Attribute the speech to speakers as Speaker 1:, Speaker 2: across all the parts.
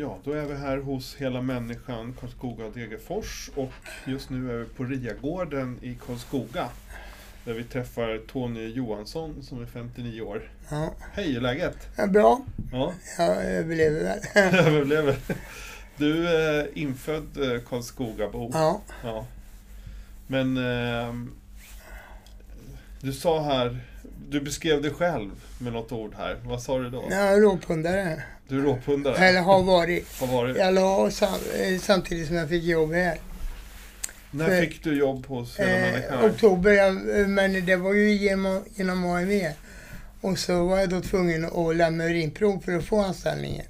Speaker 1: Ja, då är vi här hos Hela Människan, Karlskoga och Degerfors och just nu är vi på Riagården i Karlskoga. Där vi träffar Tony Johansson som är 59 år.
Speaker 2: Ja.
Speaker 1: Hej, hur är läget?
Speaker 2: Ja, bra.
Speaker 1: Ja,
Speaker 2: Jag överlever väl.
Speaker 1: överlever. Du är infödd eh, Karlskogabo.
Speaker 2: Ja.
Speaker 1: Ja. Men ehm, du sa här, du beskrev dig själv med något ord här. Vad sa du då?
Speaker 2: Jag är råpundare.
Speaker 1: Du är råpundare?
Speaker 2: Eller har varit.
Speaker 1: Har varit.
Speaker 2: Jag la sam, eh, samtidigt som jag fick jobb här.
Speaker 1: När fick du jobb hos Hela
Speaker 2: Eh,
Speaker 1: Människan?
Speaker 2: oktober, jag, men det var ju genom, genom AME. Och så var jag då tvungen att lämna urinprov för att få anställningen.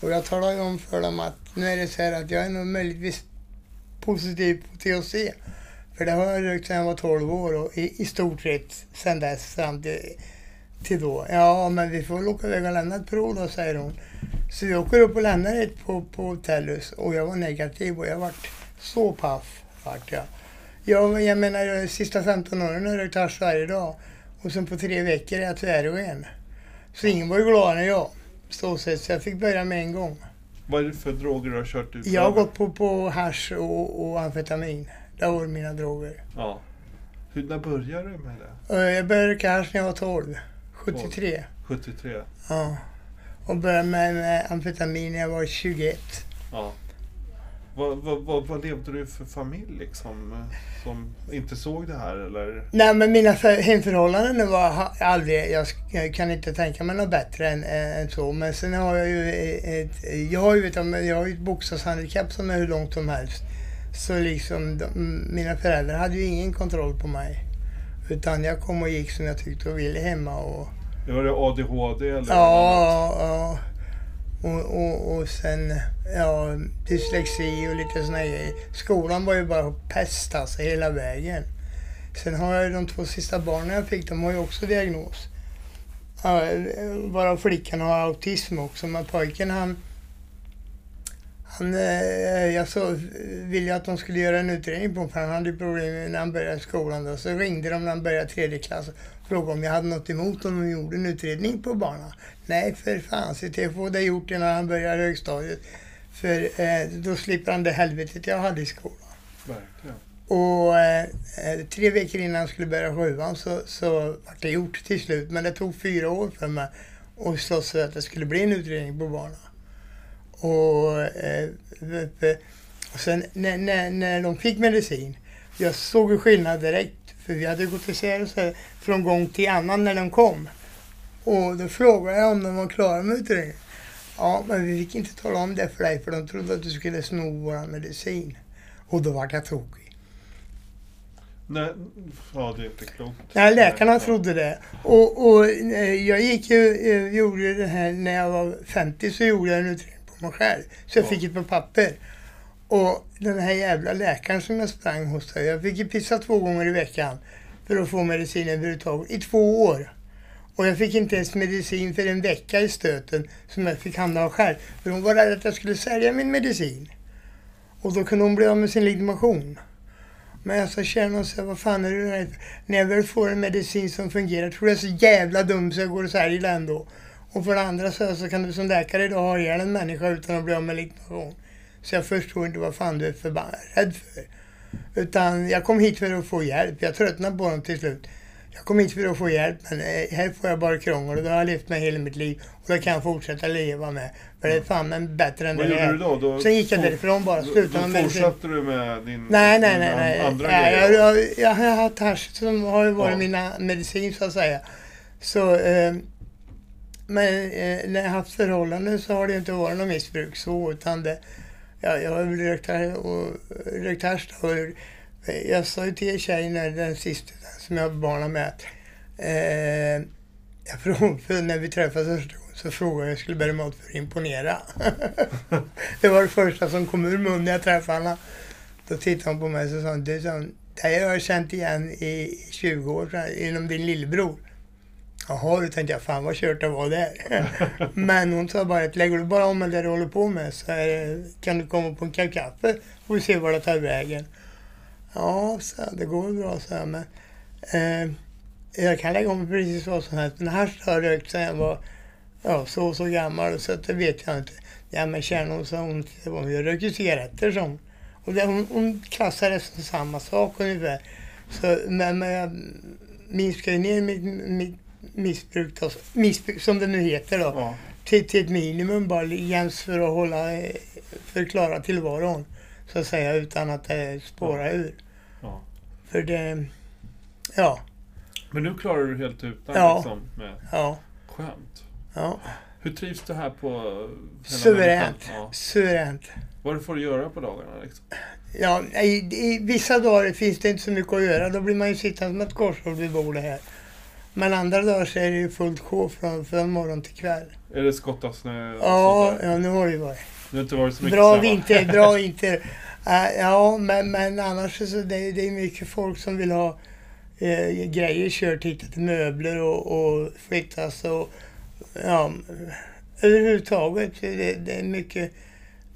Speaker 2: Och jag talade ju om för dem att nu är det så här att jag är nog möjligtvis positiv på THC. För det har jag rökt sedan jag var 12 år och i, i stort sett sedan dess fram till, till då. Ja, men vi får väl åka iväg och lämna ett prov då, säger hon. Så vi åker upp och lämnar ett på, på Tellus och jag var negativ och jag vart så paff. Vart jag. Jag, jag menar, de sista 15 åren har jag rökt hasch varje dag. Och sen på tre veckor är jag tvärren. Så ingen var ju gladare än jag. Så, sett, så jag fick börja med en gång.
Speaker 1: Vad är det för droger du har kört ut?
Speaker 2: Jag har gått på, på hasch och, och amfetamin. Det var mina droger.
Speaker 1: Ja. Hur, när började du med det?
Speaker 2: Och Jag började hasch när jag var 12. 73.
Speaker 1: 73?
Speaker 2: Ja. Och började med, med amfetamin när jag var 21.
Speaker 1: Ja. Vad, vad, vad, vad levde du för familj liksom? eh, Som inte såg det här eller?
Speaker 2: Nej men mina för- hemförhållanden var aldrig, jag, kan inte tänka mig något bättre än, än så. Men sen har jag ju ett, jag har ju, jag har ju ett boxningshandikapp som är hur långt som helst. Så liksom, de, mina föräldrar hade ju ingen kontroll på mig. Utan jag kom och gick som jag tyckte och ville hemma och
Speaker 1: Var det ADHD eller? något annat?
Speaker 2: Ja, ja. Och, och, och sen ja, dyslexi och lite såna grejer. Skolan var ju bara pest alltså hela vägen. Sen har jag ju de två sista barnen jag fick, de har ju också diagnos. Ja, Varav flickan har autism också, men pojken han... Han, eh, jag så, ville att de skulle göra en utredning på honom, för han hade problem när han började skolan. Då. Så ringde de när han började tredje klass och frågade om jag hade något emot om de gjorde en utredning på barnen. Nej, för fan, se till att få det gjort innan han börjar högstadiet. För eh, då slipper han det helvetet jag hade i skolan.
Speaker 1: Verkligen.
Speaker 2: Och eh, eh, tre veckor innan han skulle börja sjuan så, så var det gjort till slut. Men det tog fyra år för mig att slåss för att det skulle bli en utredning på barnen. Och, eh, och sen när, när, när de fick medicin, jag såg ju skillnad direkt. För vi hade gått isär från gång till annan när de kom. Och då frågade jag om de var klara med utredningen. Ja, men vi fick inte tala om det för dig för de trodde att du skulle sno vår medicin. Och då vart jag tokig.
Speaker 1: Nej, ja det är inte klokt.
Speaker 2: Nej, läkarna trodde det. Och, och eh, jag gick ju, eh, gjorde det här när jag var 50 så gjorde jag en utredning mig själv. Så jag
Speaker 1: Ja.
Speaker 2: fick ett på papper. Och den här jävla läkaren som jag sprang hos, där, jag fick ju pissa två gånger i veckan för att få medicin överhuvudtaget i två år. Och jag fick inte ens medicin för en vecka i stöten som jag fick handha själv. För hon var rädd att jag skulle sälja min medicin. Och då kunde hon bli av med sin legitimation. Men jag sa tjena och sa, vad fan är rädd för? När jag väl får en medicin som fungerar, tror jag är så jävla dum så jag går och säljer den ändå. Och för det andra så, så kan du som läkare idag ha ihjäl en människa utan att bli av med legitimation. Så jag förstår inte vad fan du är förbannad rädd för. Utan jag kom hit för att få hjälp. Jag tröttnade på dem till slut. Jag kom hit för att få hjälp men eh, här får jag bara krångel och det har jag levt med hela mitt liv. Och det kan jag fortsätta leva med. För det är fan men bättre än
Speaker 1: Vad
Speaker 2: det
Speaker 1: gjorde
Speaker 2: är.
Speaker 1: du då? då
Speaker 2: Sen gick jag därifrån bara. Slutade
Speaker 1: då
Speaker 2: med
Speaker 1: fortsatte du med din
Speaker 2: Nej, nej, nej. nej.
Speaker 1: andra
Speaker 2: nej
Speaker 1: grejer?
Speaker 2: jag, jag, jag har haft hasch som har varit
Speaker 1: Ja.
Speaker 2: mina medicin så att säga. Så, eh, men eh, när jag haft förhållanden så har det inte varit något missbruk så utan det, ja, jag har väl rökt, och, rökt hasch då. Jag sa ju till tjejen, den sista som jag har barnen med, att eh, jag frågade, för när vi träffades första gången så frågade jag om jag skulle bära mat för att imponera. det var det första som kom ur munnen när jag träffade henne. Då tittade hon på mig och sa du sa det har jag känt igen i 20 år så inom din lillebror. Jaha, då tänkte jag, fan vad kört det var där. Men hon sa bara att lägger du bara om med det du håller på med så det, kan du komma på en kopp kaffe och se var det tar vägen. Ja, så det går bra, så jag. Men, eh, jag kan lägga om precis vad som helst. Men hasch har jag rökt sedan jag var ja, så och så gammal så att det vet jag inte. Ja men kärna hon sa hon, jag röker cigaretter som. Och det, hon, hon klassar det som samma sak ungefär. Så, men, men jag minskar ner mitt, mitt missbruk, då, missbruk, som det nu heter då,
Speaker 1: Ja.
Speaker 2: till, till ett minimum bara jäms för att hålla, eh, för att klara tillvaron. Så att säga utan att det spårar ur.
Speaker 1: Ja.
Speaker 2: För det, ja,
Speaker 1: Men nu klarar du helt utan
Speaker 2: Ja.
Speaker 1: liksom. Med,
Speaker 2: ja,
Speaker 1: skönt.
Speaker 2: ja.
Speaker 1: Hur trivs du här på
Speaker 2: Suveränt.
Speaker 1: Ja.
Speaker 2: Suveränt.
Speaker 1: Vad får du göra på dagarna liksom?
Speaker 2: Ja, i, i vissa dagar finns det inte så mycket att göra. Då blir man ju sittande som ett korshår vid bordet här. Men andra dagar så är det ju fullt sjå från, från morgon till kväll.
Speaker 1: Är det skotta snö och
Speaker 2: Ja,
Speaker 1: sånt där?
Speaker 2: ja nu har det ju varit.
Speaker 1: Det har inte varit så mycket
Speaker 2: Bra vinter, bra vinter. Äh, ja, men, men annars så det, det är mycket folk som vill ha eh, grejer kört hit till möbler och, och flyttas och ja, överhuvudtaget. Det, det är mycket,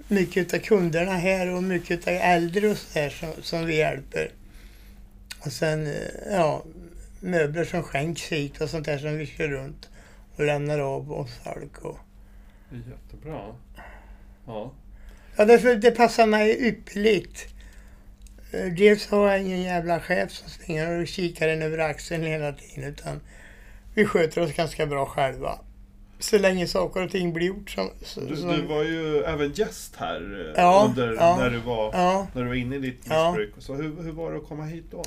Speaker 2: mycket av kunderna här och mycket av äldre och så här som, som vi hjälper. Och sen, eh, ja, möbler som skänks hit och sånt där som vi kör runt och lämnar av hos folk. Och,
Speaker 1: Jättebra. Ja.
Speaker 2: Ja, därför det passar mig ypperligt. Eh, Dels har jag ingen jävla chef som springer och kikar en över axeln hela tiden. Utan vi sköter oss ganska bra själva. Så länge saker och ting blir gjort som... som
Speaker 1: Du, du var ju även gäst här eh,
Speaker 2: Ja,
Speaker 1: under,
Speaker 2: ja.
Speaker 1: när, du var,
Speaker 2: Ja,
Speaker 1: när du var inne i ditt missbruk. Så hur, hur var det att komma hit då?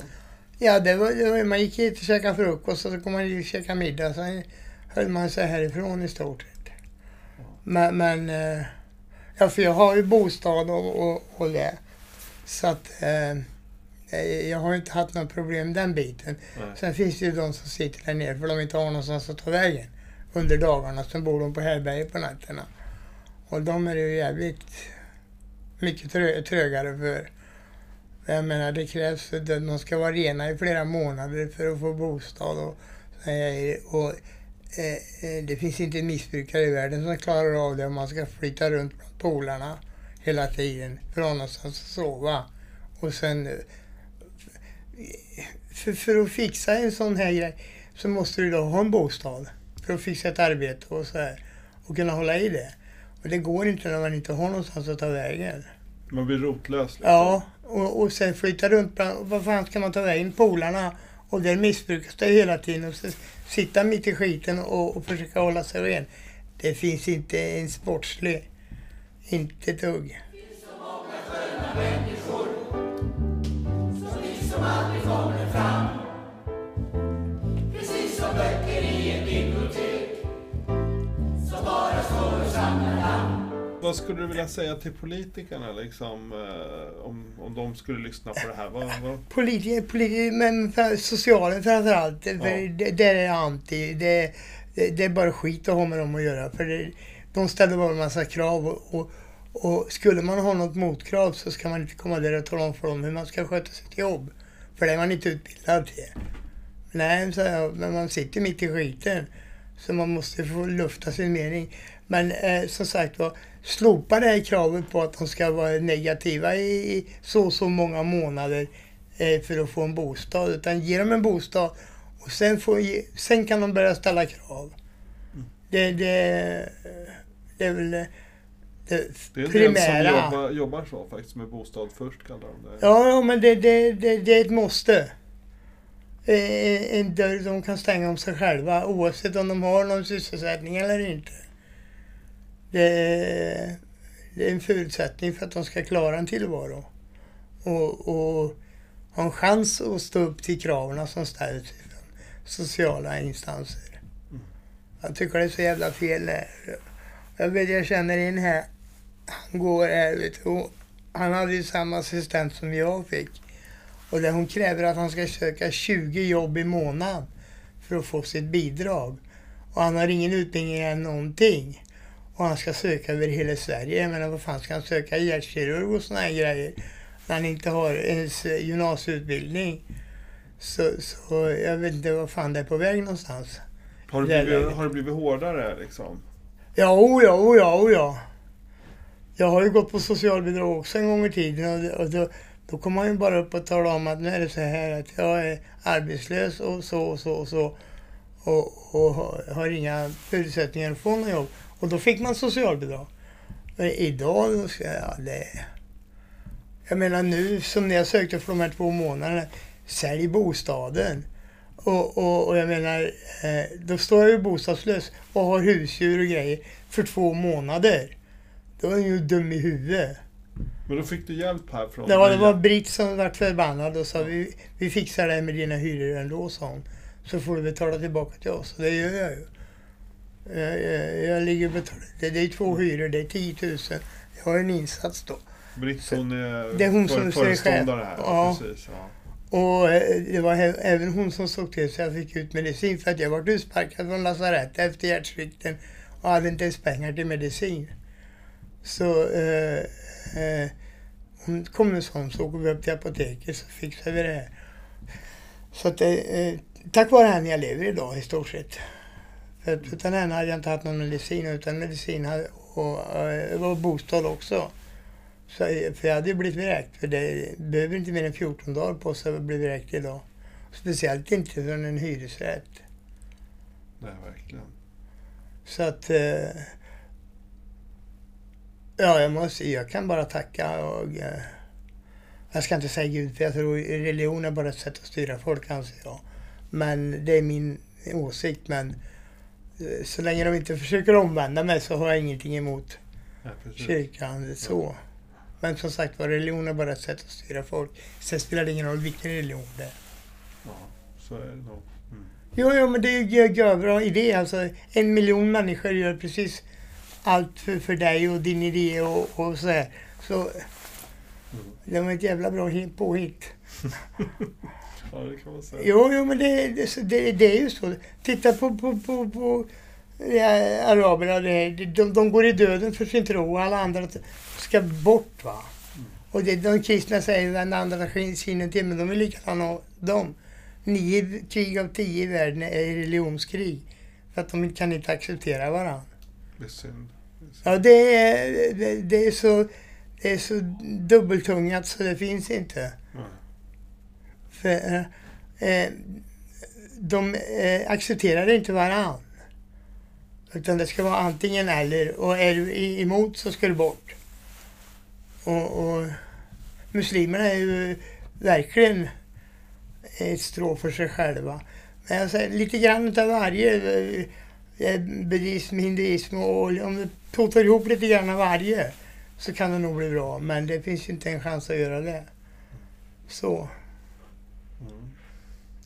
Speaker 2: Ja det var, det var, man gick hit och käkade frukost och så kom man hit och käkade middag. Sen höll man sig härifrån i stort sett. Men, men eh, ja, för jag har ju bostad och, och, och det. Så att eh, jag har inte haft några problem den biten.
Speaker 1: Nej.
Speaker 2: Sen finns det ju de som sitter där nere för de inte har någonstans att ta vägen under dagarna. Sen bor de på härbärge på nätterna. Och de är ju jävligt mycket trö trögare för. Jag menar det krävs att de ska vara rena i flera månader för att få bostad och, och eh, eh, det finns inte missbrukare i världen som klarar av det om man ska flytta runt bland polarna hela tiden för att ha någonstans att sova. Och sen eh, för, för att fixa en sån här grej så måste du då ha en bostad för att fixa ett arbete och så här och kunna hålla i det. Och det går inte när man inte har någonstans att ta vägen.
Speaker 1: Man blir rotlös. Liksom.
Speaker 2: Ja, och, och sen flytta runt bland, vad fan ska man ta vägen? Polarna. Och där missbrukas det hela tiden. Och så sitta mitt i skiten och, och försöka hålla sig ren. Det finns inte en sportslig. Inte ett dugg.
Speaker 1: Vad skulle du vilja säga till politikerna liksom, eh, om, om de skulle lyssna på det här? Vad, vad,
Speaker 2: Politiker, politiker men för, socialen framförallt. För
Speaker 1: Ja.
Speaker 2: det, det är anti. Det, det, det är bara skit att ha med dem att göra. För det, de ställer bara en massa krav. Och, och, och skulle man ha något motkrav så ska man inte komma där och tala om för dem hur man ska sköta sitt jobb. För det är man inte utbildad till. Nej, så jag, men man sitter mitt i skiten. Så man måste få lufta sin mening. Men eh, som sagt var, slopa det här kravet på att de ska vara negativa i, i så och så många månader eh, för att få en bostad. Utan ge dem en bostad och sen, får, sen kan de börja ställa krav. Det, det, det är väl det, det
Speaker 1: det är en del som
Speaker 2: primära.
Speaker 1: jobbar, jobbar så faktiskt, med bostad först kallar de det.
Speaker 2: Ja, ja men det, det, det, det är ett måste. Eh, En dörr de kan stänga om sig själva oavsett om de har någon sysselsättning eller inte. Det är, det är en förutsättning för att de ska klara en tillvaro. Och, och ha en chans att stå upp till kraven som ställs från sociala instanser. Jag tycker det är så jävla fel. här. Jag vet, jag känner en här. Han går här, vet du. Han hade ju samma assistent som jag fick. Och där hon kräver att han ska söka 20 jobb i månaden för att få sitt bidrag. Och han har ingen utbildning eller någonting. Och han ska söka över hela Sverige. Jag menar vad fan ska han söka hjärtkirurg och såna här grejer? när han inte har ens gymnasieutbildning. Så, så jag vet inte vad fan det är på väg någonstans.
Speaker 1: Har det blivit, har det blivit hårdare liksom?
Speaker 2: Ja, o ja, o ja, o ja. Jag har ju gått på socialbidrag också en gång i tiden och, och då, då kom man ju bara upp och talade om att nu är det så här att jag är arbetslös och så och så och så och, och har- har inga förutsättningar att få något jobb. Och då fick man socialbidrag. Men idag, då ska jag, det... Jag menar nu som när jag sökte för de här två månaderna, sälj bostaden. Och, och, och jag menar, eh, då står jag ju bostadslös och har husdjur och grejer för två månader. Då är jag ju dum i huvudet.
Speaker 1: Men då fick du hjälp här från
Speaker 2: Det var Britt som vart förbannad och sa vi, vi fixar det här med dina hyror ändå, sa hon. Så får du betala tillbaka till oss. Och det gör jag ju. Jag, jag, jag ligger och betalar. Det, det är två hyror, det är 10 000. Jag har en insats då.
Speaker 1: Britt hon är,
Speaker 2: Det är hon som
Speaker 1: föreståndare här.
Speaker 2: Ja.
Speaker 1: Precis, ja.
Speaker 2: Och eh, det var även hon som såg till så jag fick ut medicin för att jag var utsparkad från lasarettet efter hjärtsvikten och hade inte ens pengar till medicin. Så eh, eh, hon kom en sån så åker vi upp till apoteket så fixade vi det här. Så att, eh, eh, tack vare henne jag lever idag i stort sett. Utan henne hade jag inte haft någon medicin utan medicin hade, och, eh, och bostad också. Så, för jag hade ju blivit vräkt. För det behöver inte mer än 14 dagar på sig att bli vräkt idag. Speciellt inte från en hyresrätt.
Speaker 1: Nej, verkligen.
Speaker 2: Så att... Eh, ja, jag måste... Jag kan bara tacka och... Eh, jag ska inte säga Gud, för jag tror religion är bara ett sätt att styra folk, anser jag. Men det är min åsikt. Men eh, så länge de inte försöker omvända mig så har jag ingenting emot
Speaker 1: precis.
Speaker 2: kyrkan. Så. Men som sagt var, religion är bara ett sätt att styra folk. Sen spelar det ingen roll vilken religion det är.
Speaker 1: Ja, så är det nog. Mm.
Speaker 2: Jo, jo, men det är ju en bra idé. Alltså, en miljon människor gör precis allt för, för dig och din idé och, och så här. Så
Speaker 1: Mm.
Speaker 2: det var ett jävla bra hit- påhitt.
Speaker 1: Ja, det kan man säga.
Speaker 2: Jo, jo, men det, det, det, det är ju så. Titta på, på, på, på ja, araberna. De, de går i döden för sin tro och alla andra ska bort. va. Och det, de kristna säger vänd andra sinnen till, men de är likadana de. Nio krig av tio i världen är religionskrig. För att de kan inte acceptera varandra.
Speaker 1: Det är synd. Det är synd.
Speaker 2: Ja, det är, det, det är så... Det är så dubbeltungat så det finns inte.
Speaker 1: Nej.
Speaker 2: För, eh, eh, de eh, accepterar inte varann. Utan det ska vara antingen eller. Och är du emot så ska du bort. Och, och muslimerna är ju verkligen ett strå för sig själva. Men jag säger, lite grann utav varje. Eh, eh, buddhism, hinduism och om vi totar ihop lite grann av varje så kan det nog bli bra. Men det finns ju inte en chans att göra det. Så.
Speaker 1: Mm.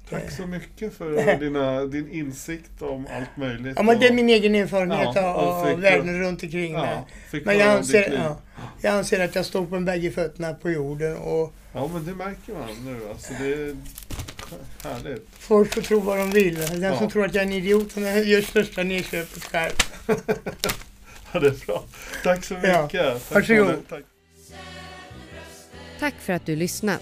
Speaker 1: Tack så mycket för dina, din insikt om allt möjligt.
Speaker 2: Ja, men det är
Speaker 1: och-
Speaker 2: min egen erfarenhet
Speaker 1: Ja,
Speaker 2: av,
Speaker 1: och
Speaker 2: av
Speaker 1: fick-
Speaker 2: världen runt omkring mig.
Speaker 1: ja, fick
Speaker 2: Men jag anser, ja, jag anser att jag står på bägge fötterna på jorden och
Speaker 1: Ja, men det märker man nu. Alltså, det är härligt.
Speaker 2: folk får tro vad de vill. Den
Speaker 1: Ja.
Speaker 2: som tror att jag är en idiot, han gör största nedköpet själv.
Speaker 1: Ja, det är bra. Tack så mycket.
Speaker 2: Ja,
Speaker 1: Tack
Speaker 2: varsågod.
Speaker 1: Tack.
Speaker 3: Tack för att du lyssnat.